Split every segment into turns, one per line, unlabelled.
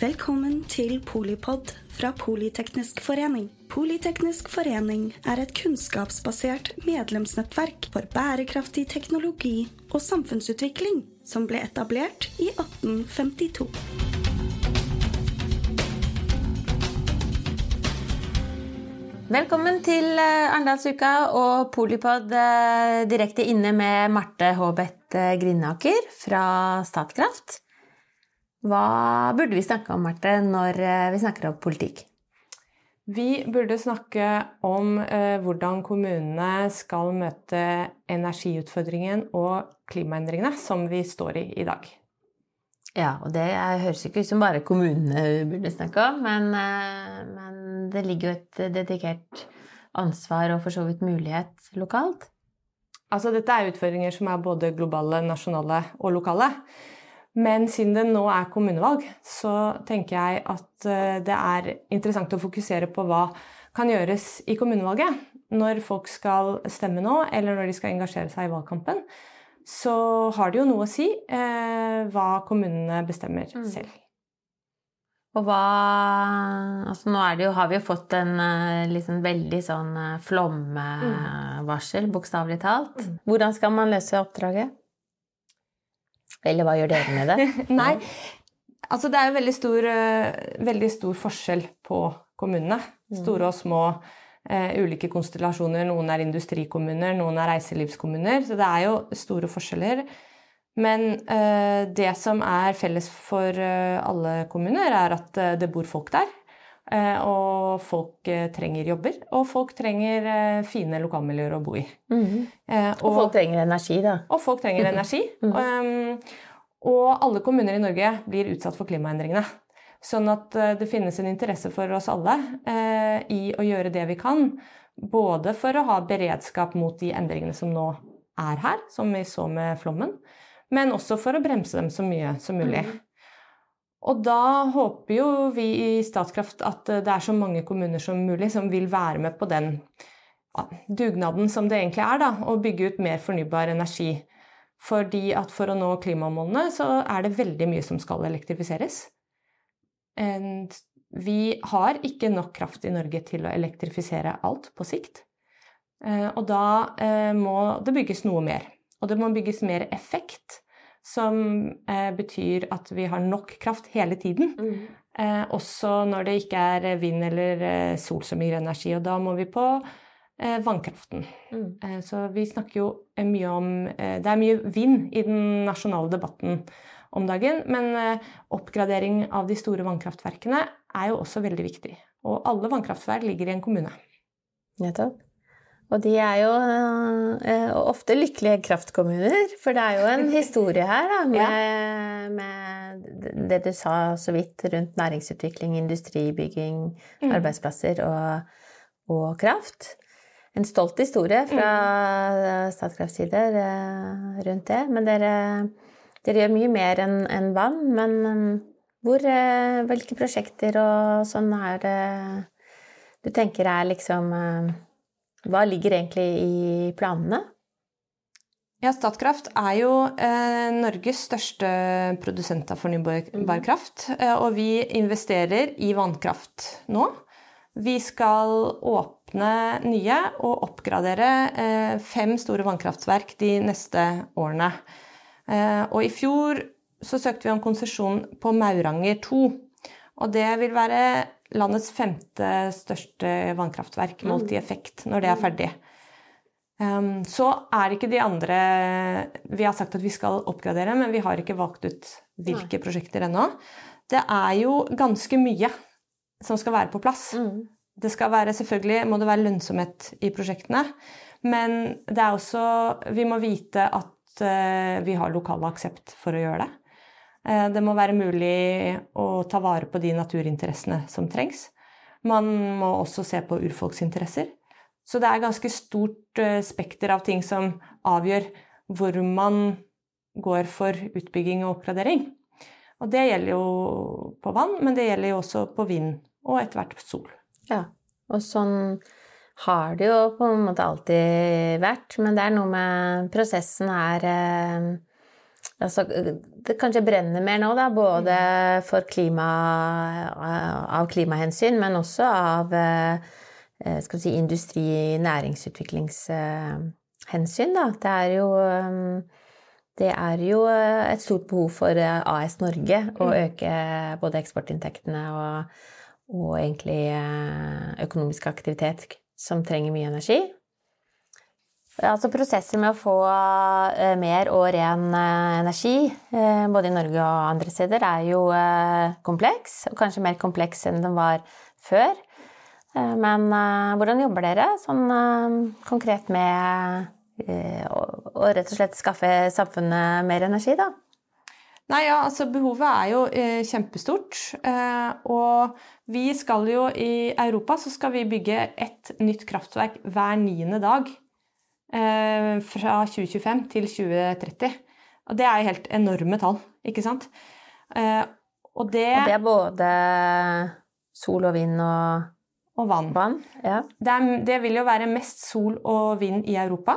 Velkommen til Polipod fra Politeknisk forening. Politeknisk forening er et kunnskapsbasert medlemsnettverk for bærekraftig teknologi og samfunnsutvikling som ble etablert i 1852.
Velkommen til eh, Arendalsuka og Polipod eh, direkte inne med Marte Håbeth Grindaker Grinaker fra Statkraft. Hva burde vi snakke om, Marte, når vi snakker om politikk?
Vi burde snakke om eh, hvordan kommunene skal møte energiutfordringen og klimaendringene som vi står i i dag.
Ja, og det høres ikke ut som bare kommunene burde snakke om, men, men det ligger jo et dedikert ansvar og for så vidt mulighet lokalt?
Altså, dette er utfordringer som er både globale, nasjonale og lokale. Men siden det nå er kommunevalg, så tenker jeg at eh, det er interessant å fokusere på hva kan gjøres i kommunevalget. Når folk skal stemme nå, eller når de skal engasjere seg i valgkampen, så har det jo noe å si eh, hva kommunene bestemmer mm. selv.
Og hva Altså nå jo, har vi jo fått en liksom veldig sånn eh, flomvarsel, mm. bokstavelig talt. Mm. Hvordan skal man løse oppdraget? Eller hva gjør dere med det?
Nei, altså det er jo veldig stor, eh, veldig stor forskjell på kommunene. Mm. Store og små. Uh, ulike konstellasjoner. Noen er industrikommuner, noen er reiselivskommuner. Så det er jo store forskjeller. Men uh, det som er felles for uh, alle kommuner, er at det bor folk der. Og folk trenger jobber, og folk trenger fine lokalmiljøer å bo i.
Mm -hmm. og, og, folk trenger energi, da.
Og folk trenger energi. Mm -hmm. um, og alle kommuner i Norge blir utsatt for klimaendringene. Sånn at det finnes en interesse for oss alle i å gjøre det vi kan. Både for å ha beredskap mot de endringene som nå er her, som vi så med flommen men også for å bremse dem så mye som mulig. Mm. Og da håper jo vi i Statkraft at det er så mange kommuner som mulig som vil være med på den dugnaden som det egentlig er, da, å bygge ut mer fornybar energi. Fordi at for å nå klimamålene så er det veldig mye som skal elektrifiseres. Vi har ikke nok kraft i Norge til å elektrifisere alt på sikt. Eh, og da eh, må det bygges noe mer. Og det må bygges mer effekt, som eh, betyr at vi har nok kraft hele tiden. Mm. Eh, også når det ikke er vind eller eh, sol som gir energi. Og da må vi på eh, vannkraften. Mm. Eh, så vi snakker jo mye om eh, Det er mye vind i den nasjonale debatten om dagen, men oppgradering av de store vannkraftverkene er jo også veldig viktig. Og alle vannkraftverk ligger i en kommune.
Nettopp. Og de er jo uh, ofte lykkelige kraftkommuner, for det er jo en historie her da, med, ja. med, det du sa så vidt rundt næringsutvikling, industribygging, mm. arbeidsplasser og, og, kraft. En stolt historie fra mm. Statkrafts side uh, rundt det. Men dere, dere, gjør mye mer enn en vann. Men um, hvor, uh, hvilke prosjekter og sånn er det du tenker er liksom hva ligger egentlig i planene?
Ja, Statkraft er jo eh, Norges største produsent av fornybar kraft. Eh, og vi investerer i vannkraft nå. Vi skal åpne nye og oppgradere eh, fem store vannkraftverk de neste årene. Eh, og i fjor så søkte vi om konsesjon på Mauranger 2. Og det vil være landets femte største vannkraftverk målt i mm. effekt når det er ferdig. Um, så er ikke de andre Vi har sagt at vi skal oppgradere, men vi har ikke valgt ut hvilke Nei. prosjekter ennå. Det er jo ganske mye som skal være på plass. Mm. Det skal være, selvfølgelig må det være lønnsomhet i prosjektene, men det er også Vi må vite at uh, vi har lokal aksept for å gjøre det. Eh, det må være mulig å ta vare på de naturinteressene som trengs. Man må også se på urfolksinteresser. Så det er ganske stort eh, spekter av ting som avgjør hvor man går for utbygging og oppgradering. Og det gjelder jo på vann, men det gjelder jo også på vind og etter hvert sol.
Ja, og sånn har det jo på en måte alltid vært, men det er noe med prosessen her eh, altså, det kanskje brenner mer nå, da, både for klima, av klimahensyn, men også av skal si, industri- næringsutviklingshensyn. Da. Det er jo det er jo et stort behov for AS Norge å mm. øke både eksportinntektene og, og egentlig økonomisk aktivitet som trenger mye energi. Altså prosesser med å få uh, mer og ren uh, energi, uh, både i Norge og andre steder, er jo kompleks. Og kanskje mer kompleks enn den var før. men hvordan jobber dere sånn konkret med å rett og slett skaffe samfunnet mer energi, da?
Nei, ja, altså Behovet er jo eh, kjempestort. Eh, og vi skal jo i Europa så skal vi bygge et nytt kraftverk hver niende dag. Eh, fra 2025 til 2030. Og det er helt enorme tall, ikke sant?
Eh, og det Og det er både sol og vind og
Og vann.
vann ja.
det, er, det, vil jo være mest sol og vind i Europa.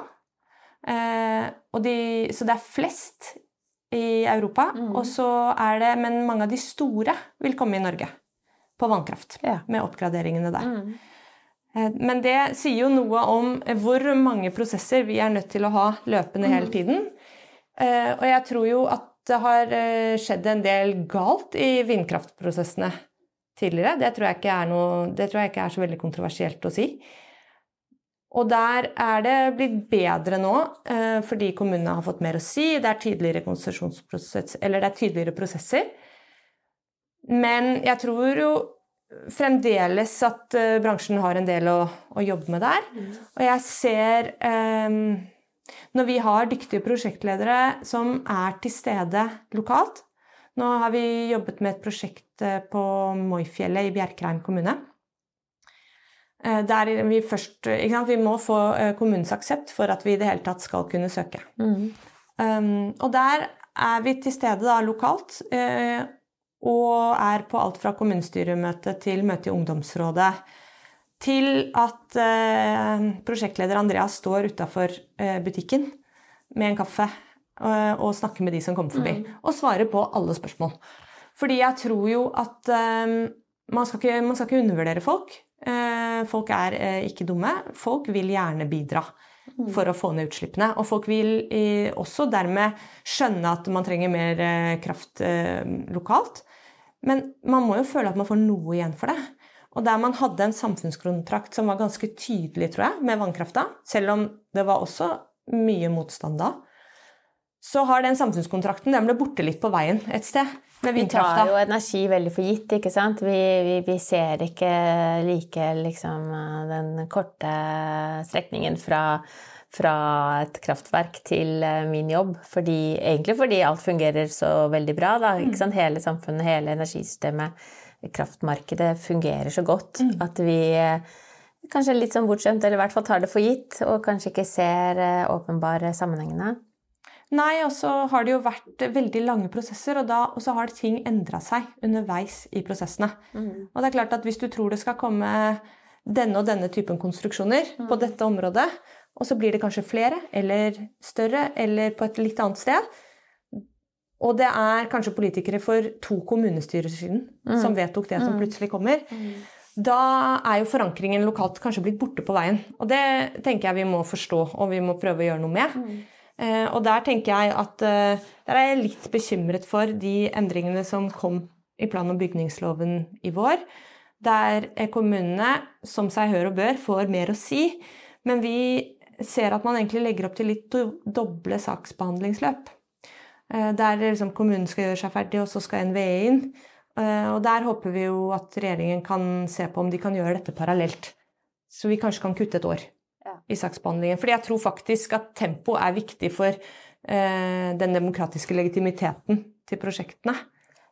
Eh, de, så det er flest i Europa. Mm. Og så er det Men mange av de store vil komme i Norge. På vannkraft. Ja. Med oppgraderingene der. Mm. Eh, men det sier jo noe om hvor mange prosesser vi er nødt til å ha løpende hele mm. tiden. Eh, og jeg tror jo at det har eh, skjedd en del galt i vindkraftprosessene tidligere. Det tror jeg ikke er, noe, det tror jeg ikke er så veldig kontroversielt å si. Og der er det blitt bedre nå, eh, fordi kommunene har fått mer å si. Det er tydeligere eller det er tydeligere prosesser. Men jeg tror jo fremdeles at uh, bransjen har en del å, å jobbe med der. Mm. Og jeg ser um, Når vi har dyktige prosjektledere som er til stede lokalt Nå har vi jobbet med et prosjekt på Moifjellet i Bjerkreim kommune. Uh, der vi først Vi må få eh, kommunens aksept for at vi i det hele tatt skal kunne søke. Mm. Um, og der er vi til stede da lokalt. Eh, og er på alt fra kommunestyremøte til møte i ungdomsrådet. Til at eh, prosjektleder Andreas står utafor eh, butikken med en kaffe og, og, snakker med de som kommer forbi. Mm. Og svarer på alle spørsmål. Fordi jeg tror jo at eh, man, skal ikke, man skal ikke undervurdere folk. Eh, folk er eh, ikke dumme. Folk vil gjerne bidra for å få ned utslippene. Og folk vil også dermed skjønne at man trenger mer eh, kraft lokalt. Men man må jo føle at man får noe igjen for det. Og der man hadde en samfunnskontrakt som var ganske tydelig, tror jeg, med vannkrafta, selv om det var også mye motstand da, så har den samfunnskontrakten den ble borte litt på veien et sted.
Med Vi tar jo energi veldig for gitt, ikke sant. Vi, vi, vi ser ikke like liksom den korte strekningen fra, fra et kraftverk til eh, min jobb. Fordi, egentlig fordi alt fungerer så veldig bra. Da, sant? Hele samfunnet, hele energisystemet, kraftmarkedet fungerer så godt mm. at vi kanskje kanskje litt sånn bortskjemt, eller i hvert fall tar det for gitt, og kanskje ikke ser eh, åpenbare sammenhengene.
Nei, og så har det jo vært veldig lange prosesser, og, da, og så har ting endra seg underveis i prosessene. Mm. Og det er klart at hvis du tror det skal komme denne og denne typen konstruksjoner mm. på dette området, og så blir det kanskje flere eller større eller på et litt annet sted, og det er kanskje politikere for to kommunestyrer siden mm. som vedtok det som mm. plutselig kommer, mm. da er jo forankringen lokalt kanskje blitt borte på veien. Og det tenker jeg vi må forstå, og vi må prøve å gjøre noe med. Mm. Eh, og der tenker jeg at eh, der er jeg litt bekymret for de endringene som kom i plan- og bygningsloven i vår. Der kommunene, som seg hør og bør, får mer å si. Men vi ser at man egentlig legger opp til litt doble saksbehandlingsløp. Eh, der liksom kommunen skal gjøre seg ferdig, og så skal NVE inn. Og der håper vi jo at regjeringen kan se på om de kan gjøre dette parallelt. Så vi kanskje kan kutte et år i saksbehandlingen. Fordi jeg tror faktisk at tempo er viktig for eh, den demokratiske legitimiteten til prosjektene.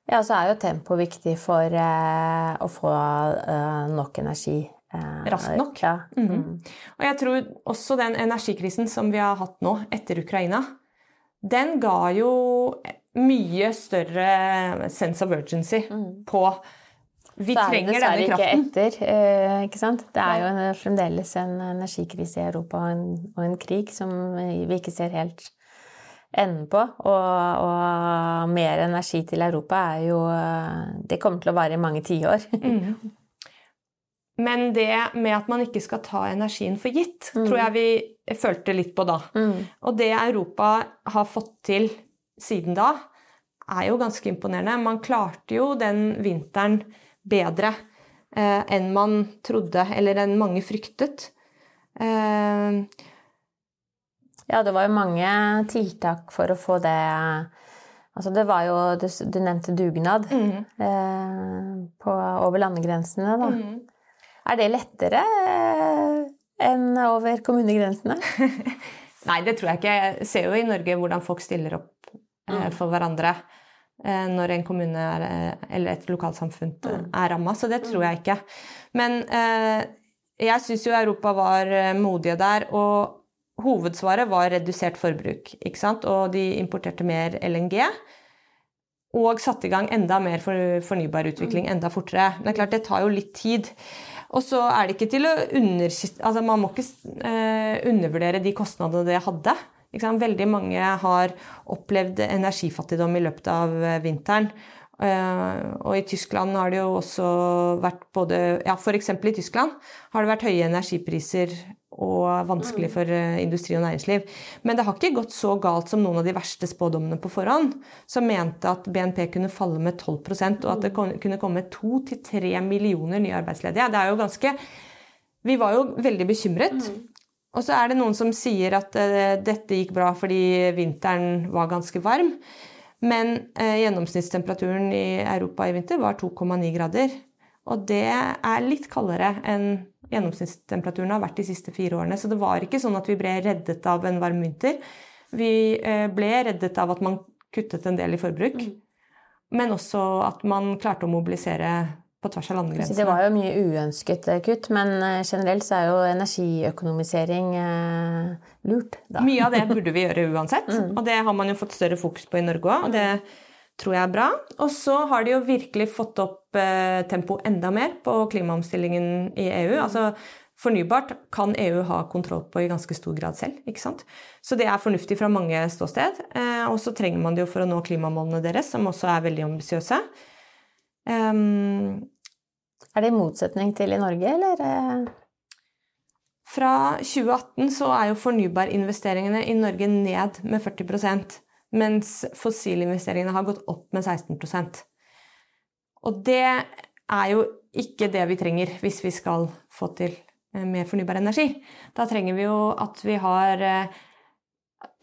Ja, så er jo tempo viktig for eh, å få eh, nok energi.
Eh, Raskt nok. Ja. Mm -hmm. Og jeg tror også den energikrisen som vi har hatt nå, etter Ukraina, den ga jo mye større sense of urgency mm. på vi trenger denne kraften.
Ikke etter, eh, ikke sant? Det er jo fremdeles en energikrise i Europa og en, og en, krig som vi ikke ser helt enden på. Og, og, mer energi til Europa er jo Det kommer til å vare i mange tiår. Mm.
Men det med at man ikke skal ta energien for gitt, mm. tror jeg vi følte litt på da. Mm. Og det Europa har fått til siden da, er jo ganske imponerende. Man klarte jo den vinteren bedre eh, enn man trodde, eller enn mange fryktet. Eh,
ja, det var jo mange tiltak for å få det Altså det var jo Du, du nevnte dugnad mm. eh, på, over landegrensene, da. Mm. Er det lettere eh, enn over kommunegrensene?
Nei, det tror jeg ikke. Jeg ser jo i Norge hvordan folk stiller opp eh, mm. for hverandre eh, når en kommune er, eller et lokalsamfunn mm. er ramma, så det tror mm. jeg ikke. Men eh, jeg syns jo Europa var modige der, og hovedsvaret var redusert forbruk. ikke sant? Og de importerte mer LNG. Og satte i gang enda mer fornybar utvikling enda fortere. Men det er klart, det tar jo litt tid. Og så er det ikke til å under... Altså, man må ikke eh, undervurdere de kostnadene det hadde. Veldig mange har opplevd energifattigdom i løpet av eh, vinteren. Uh, og i Tyskland har det jo også vært både Ja, f.eks. i Tyskland har det vært høye energipriser og vanskelig mm. for uh, industri og næringsliv. Men det har ikke gått så galt som noen av de verste spådommene på forhånd, som mente at BNP kunne falle med 12% og at det kunne komme to til tre millioner nye arbeidsledige. Det er jo ganske Vi var jo veldig bekymret. Mm. Og så er det noen som sier at uh, dette gikk bra fordi vinteren var ganske varm. Men eh, gjennomsnittstemperaturen i Europa i vinter var 2,9 grader. Og det er litt kaldere enn gjennomsnittstemperaturen har vært de siste fire årene. Så det var ikke sånn at vi ble reddet av en varm vinter. Vi eh, ble reddet av at man kuttet en del i forbruk. Mm. Men også at man klarte å mobilisere på tvers av landegrensene.
Det var jo mye uønsket eh, kutt, men eh, generelt så er jo energiøkonomisering lurt.
Da. Mye av det burde vi gjøre uansett, mm. og det har man jo fått større fokus på i Norge òg. Tror jeg er bra. Og så har de jo virkelig fått opp eh, tempoet enda mer på klimaomstillingen i EU. Altså Fornybart kan EU ha kontroll på i ganske stor grad selv. ikke sant? Så det er fornuftig fra mange ståsted. Eh, og så trenger man det jo for å nå klimamålene deres, som også er veldig ambisiøse.
Um, er det i motsetning til i Norge, eller?
Fra 2018 så er jo fornybarinvesteringene i Norge ned med 40 mens fossilinvesteringene har gått opp med 16% Og det er jo ikke det vi trenger hvis vi skal få til eh, mer fornybar energi. Da trenger vi jo at vi har eh,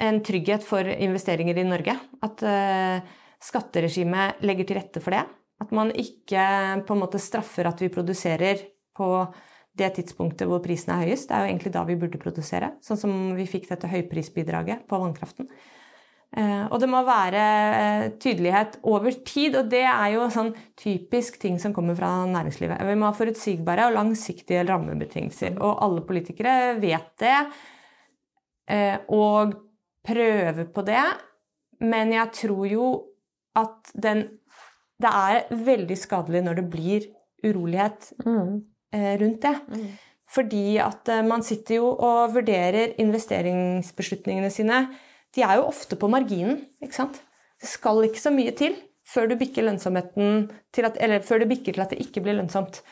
en trygghet for investeringer i Norge. At eh, skatteregimet legger til rette for det. At man ikke på en måte straffer at vi produserer på det tidspunktet hvor prisen er høyest. Det er jo egentlig da vi burde produsere, sånn som vi fikk dette høyprisbidraget på vannkraften. Eh, og det må være eh, tydelighet over tid, og det er jo sånn typisk ting som kommer fra næringslivet. Vi må ha forutsigbare og langsiktige rammebetingelser, og alle politikere vet det eh, og prøver på det, men jeg tror jo at den det er veldig skadelig når det blir urolighet mm. rundt det. Mm. Fordi at man sitter jo og vurderer investeringsbeslutningene sine. De er jo ofte på marginen, ikke sant. Det skal ikke så mye til før du bikker lønnsomheten til at, Eller før det bikker til at det ikke blir lønnsomt.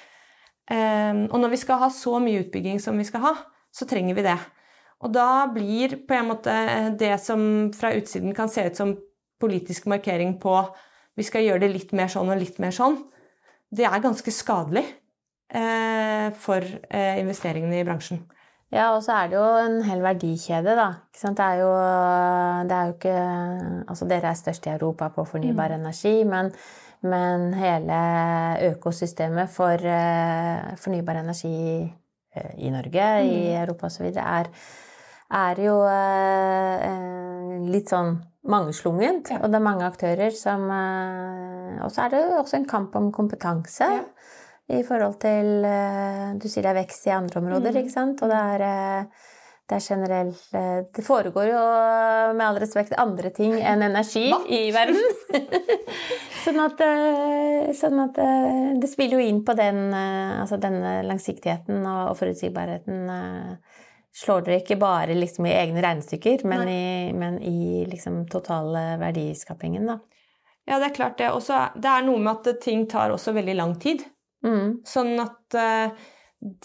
Um, og når vi skal ha så mye utbygging som vi skal ha, så trenger vi det. Og da blir på en måte det som fra utsiden kan se ut som politisk markering på vi skal gjøre det litt mer sånn og litt mer sånn, det er ganske skadelig eh, for eh, investeringene i bransjen.
Ja, og så er det jo en hel verdikjede, da. Det er, jo, det er jo ikke Altså, dere er størst i Europa på fornybar mm. energi, men, men, hele økosystemet for uh, fornybar energi uh, i Norge, mm. i Europa osv., er, er jo uh, litt sånn mangeslungent, ja. og det er mange aktører som eh, Og så er det jo også en kamp om kompetanse ja. I forhold til eh, Du sier det er vekst i andre områder, mm. ikke sant? Og det er, eh, det er generelt Det foregår jo, med all respekt, andre ting enn energi Hva? i verden. sånn, at, sånn at det spiller jo inn på den, altså denne langsiktigheten og forutsigbarheten slår dere ikke bare liksom i egne regnestykker, men i, men i liksom totale verdiskapingen, da.
Ja, det er klart det. Også, det er noe med at ting tar også veldig lang tid.
Mm.
Sånn at uh,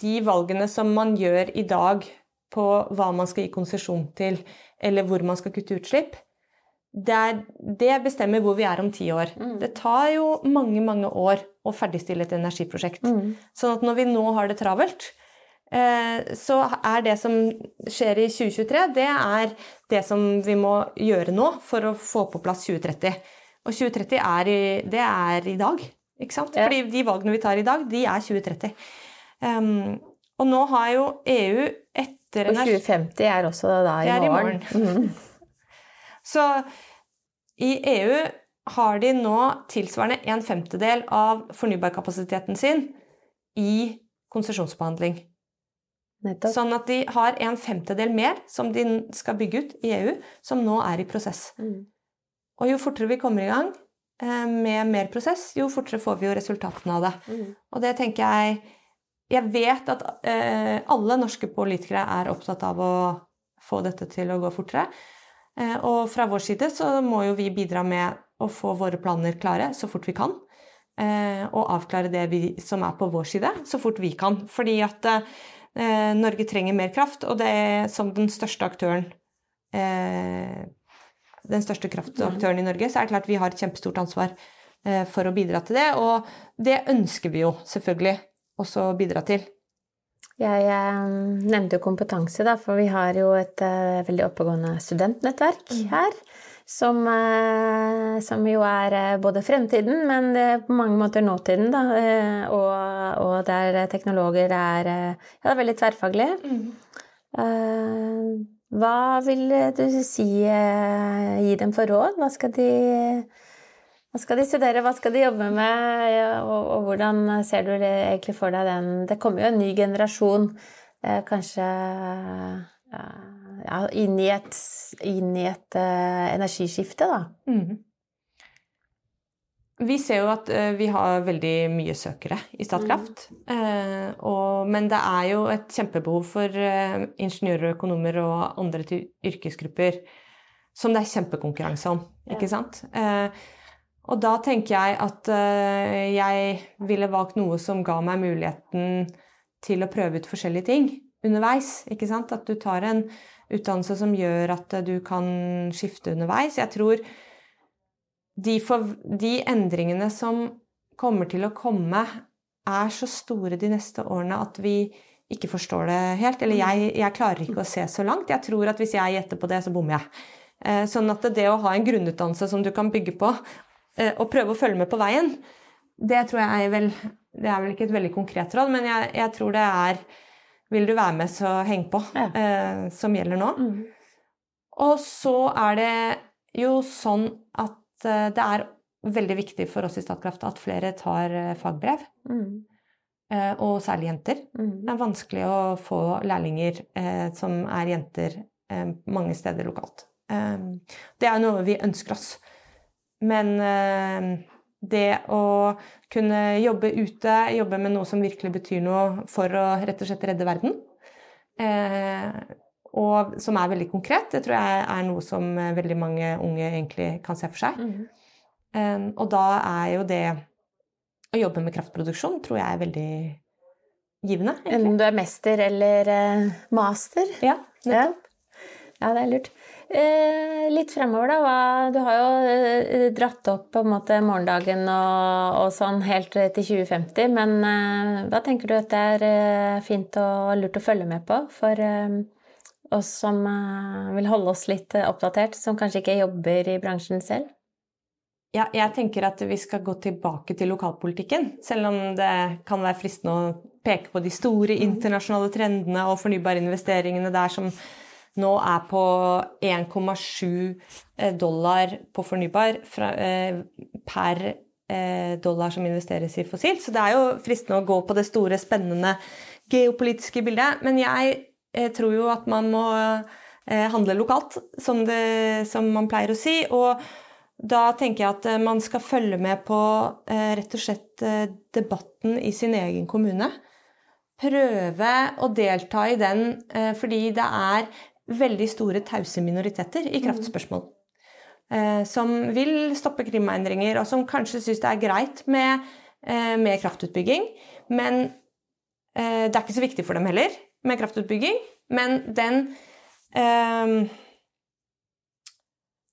de valgene som man gjør i dag på hva man skal gi konsesjon til, eller hvor man skal kutte utslipp, det, er, det bestemmer hvor vi er om ti år.
Mm.
Det tar jo mange, mange år å ferdigstille et energiprosjekt.
Mm.
Sånn at når vi nå har det travelt, eh, så er det som skjer i 2023, det er det som vi må gjøre nå for å få på plass 2030. Og 2030 er i, det er i dag, ikke sant?
Ja.
Fordi de valgene vi tar i dag, de er 2030. Um, og nå har jo EU etter
Og 2050 er også da i
er i
morgen. Mm.
Så i EU har de nå tilsvarende en femtedel av fornybarkapasiteten sin i konsesjonsbehandling.
Nettopp.
Sånn at de har en femtedel mer som de skal bygge ut i EU, som nå er i prosess.
Mm.
Og jo fortere vi kommer i gang med mer prosess, jo fortere får vi jo resultatene av det.
Mm.
Og det tenker jeg Jeg vet at eh, alle norske politikere er opptatt av å få dette til å gå fortere. Eh, og fra vår side så må jo vi bidra med å få våre planer klare så fort vi kan. Eh, og avklare det vi, som er på vår side, så fort vi kan. Fordi at eh, Norge trenger mer kraft, og det er som den største aktøren eh, Den største kraftaktøren i Norge, så er det klart vi har et kjempestort ansvar eh, for å bidra til det. Og det ønsker vi jo selvfølgelig også å bidra til.
Jeg eh, nevnte jo kompetanse, da, for vi har jo et eh, veldig oppegående studentnettverk her. Som, som jo er både fremtiden, men det er på mange måter nåtiden. Da, og, og der teknologer er Ja, det er veldig tverrfaglige. Eh, hva vil du si eh, gi dem for råd? Hva skal de hva skal de studere, hva skal de jobbe med, og, og hvordan ser du det egentlig for deg den Det kommer jo en ny generasjon, eh, kanskje eh, ja, inn i et, inn i et energiskifte, da.
Mhm. Vi ser jo at eh, vi har veldig mye søkere i Statkraft. Mm. og, men det er jo et kjempebehov for ingeniører ingeniører, økonomer og andre yrkesgrupper som det er kjempekonkurranse om, ikke sant? Eh, og da tenker jeg at eh, jeg ville valgt noe som ga meg muligheten til å prøve ut forskjellige ting underveis. Ikke sant? At du tar en utdannelse som gjør at eh, du kan skifte underveis. Jeg tror de, for, de endringene som kommer til å komme, er så store de neste årene at vi ikke forstår det helt. Eller jeg, jeg klarer ikke å se så langt. Jeg tror at hvis jeg gjetter på det, så bommer jeg. Eh, Sånn at det å ha en grunnutdannelse som du kan bygge på, eh, og prøve å følge med på veien, det tror jeg er vel Det er vel ikke et veldig konkret råd, men jeg, jeg tror det er Vil du være med, så heng på,
Ja.
eh, som gjelder nå. Og så er det jo sånn at det er veldig viktig for oss i Statkraft at flere tar eh, fagbrev,
Mm.
eh, og særlig jenter.
Mm.
Det er vanskelig å få lærlinger eh, som er jenter eh, mange steder lokalt. Eh, det er noe vi ønsker oss. Men eh, det å kunne jobbe ute, jobbe med noe som virkelig betyr noe for å rett og slett redde verden, eh, og som er veldig konkret, det tror jeg er noe som eh, veldig mange unge egentlig kan se for seg.
Mm.
Um, og da er jo det å jobbe med kraftproduksjon tror jeg er veldig givende.
Enten du er mester eller eh, master.
Ja,
Ja.
nettopp.
ja, det er lurt. Eh, litt fremover, da. Hva, du har jo eh, dratt opp på en måte morgendagen og, og sånn helt til 2050, men eh, hva tenker du at det er fint og lurt å følge med på for eh, oss som eh, vil holde oss litt eh, oppdatert, som kanskje ikke jobber i bransjen selv?
Ja, jeg tenker at vi skal gå tilbake til lokalpolitikken, selv om det kan være fristende å peke på de store internasjonale trendene og fornybarinvesteringene der som nå er på 1,7 dollar på fornybar eh, per eh, dollar som investeres i fossilt. Så det er jo fristende å gå på det store, spennende geopolitiske bildet. Men jeg eh, tror jo at man må eh, handle lokalt, som, det, som man pleier å si. og da tenker jeg at eh, man skal følge med på eh, rett og slett debatten i sin egen kommune. prøve å delta i den fordi det er veldig store tause minoriteter i kraftspørsmål. Eh, som vil stoppe klimaendringer, og som kanskje syns det er greit med, med kraftutbygging. Men det er ikke så viktig for dem heller med kraftutbygging. Men den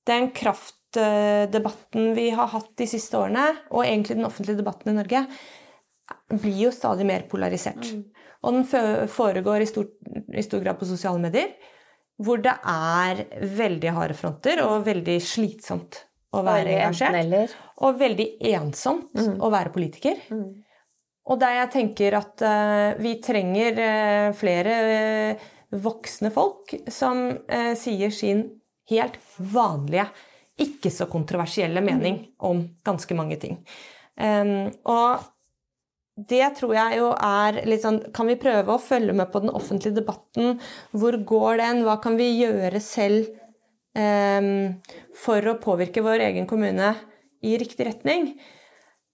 Den kraftdebatten vi har hatt de siste årene, og egentlig den offentlige debatten i Norge, blir jo stadig mer polarisert. Mm. Og den foregår i stor, i stor, grad på sosiale medier, hvor det er veldig harde fronter og veldig slitsomt å være engasjert. Og veldig ensomt mm. å være politiker. Mm. Og der jeg tenker at uh, vi trenger uh, flere uh, voksne folk som sier sin helt vanlige, ikke så kontroversielle mening mm. om ganske mange ting. Um, og det tror jeg jo er litt sånn Kan vi prøve å følge med på den offentlige debatten? Hvor går den? Hva kan vi gjøre selv um, for å påvirke vår egen kommune i riktig retning?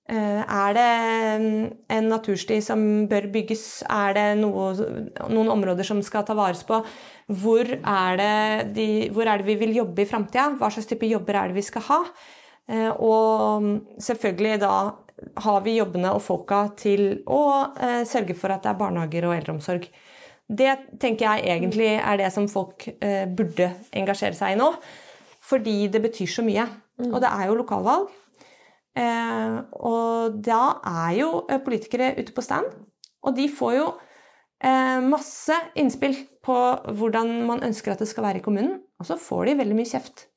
Uh, er det en natursti som bør bygges? Er det noe, noen områder som skal ta vares på? Hvor er det, de, hvor er det vi vil jobbe i framtida? Hva slags type jobber er det vi skal ha? Uh, og selvfølgelig da har vi jobbene og folka til å eh, sørge for at det er barnehager og eldreomsorg. Det tenker jeg egentlig er det som folk eh, burde engasjere seg i nå. Fordi det betyr så mye. Mm. Og det er jo lokalvalg. Eh, og da er jo eh, politikere ute på stand. Og de får jo eh, masse innspill på hvordan man ønsker at det skal være i kommunen. Og så får de veldig mye kjeft.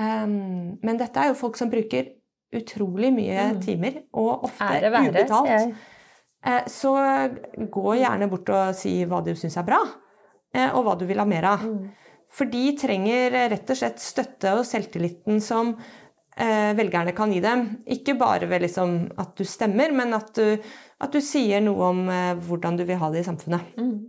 Eh, men dette er jo folk som bruker utrolig mye mm. timer, og ofte være, ubetalt. Jeg. Eh, så gå gjerne bort og si hva du syns er bra, eh, og hva du vil ha mer av. Mm. For de trenger rett og slett støtte og selvtilliten som velgerne kan gi dem. Ikke bare ved liksom at du stemmer, men at du, at du sier noe om hvordan du vil ha det i samfunnet. Mm.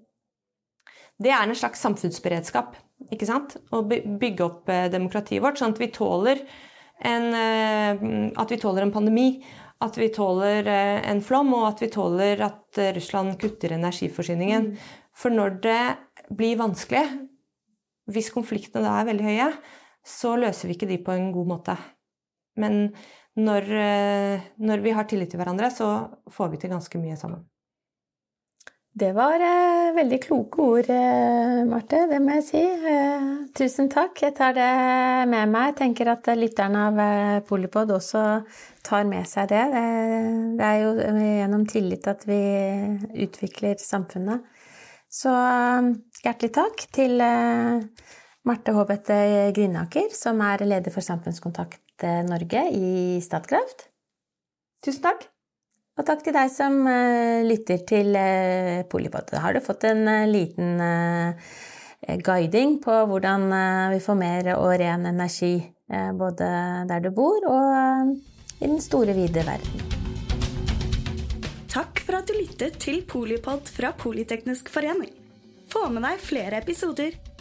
Det er en slags samfunnsberedskap. ikke sant? Å bygge opp demokratiet vårt, sånn at vi tåler en, eh, at vi tåler en pandemi, at vi tåler eh, en flom, og at vi tåler at eh, Russland kutter energiforsyningen. Mm. For når det blir vanskelig, hvis konfliktene da er veldig høye, så løser vi ikke de på en god måte. Men når, når vi har tillit til hverandre, så får vi til ganske mye sammen.
Det var eh, veldig kloke ord, eh, Marte. Det må jeg si. Eh, tusen takk. Jeg tar det med meg. Jeg tenker at lytterne av eh, Polipod også tar med seg det. det. Det er jo gjennom tillit at vi utvikler samfunnet. Så eh, hjertelig takk til eh, Marte Håbete Grinaker, som er leder for Samfunnskontakt Norge i Statkraft.
Tusen takk.
Og takk til deg som uh, lytter til Polipod. Da Har du fått en liten guiding på hvordan vi får mer og ren energi både der du bor og i den store, vide verden.
Takk for at du lyttet til Polipod fra Politeknisk forening. Få med deg flere episoder,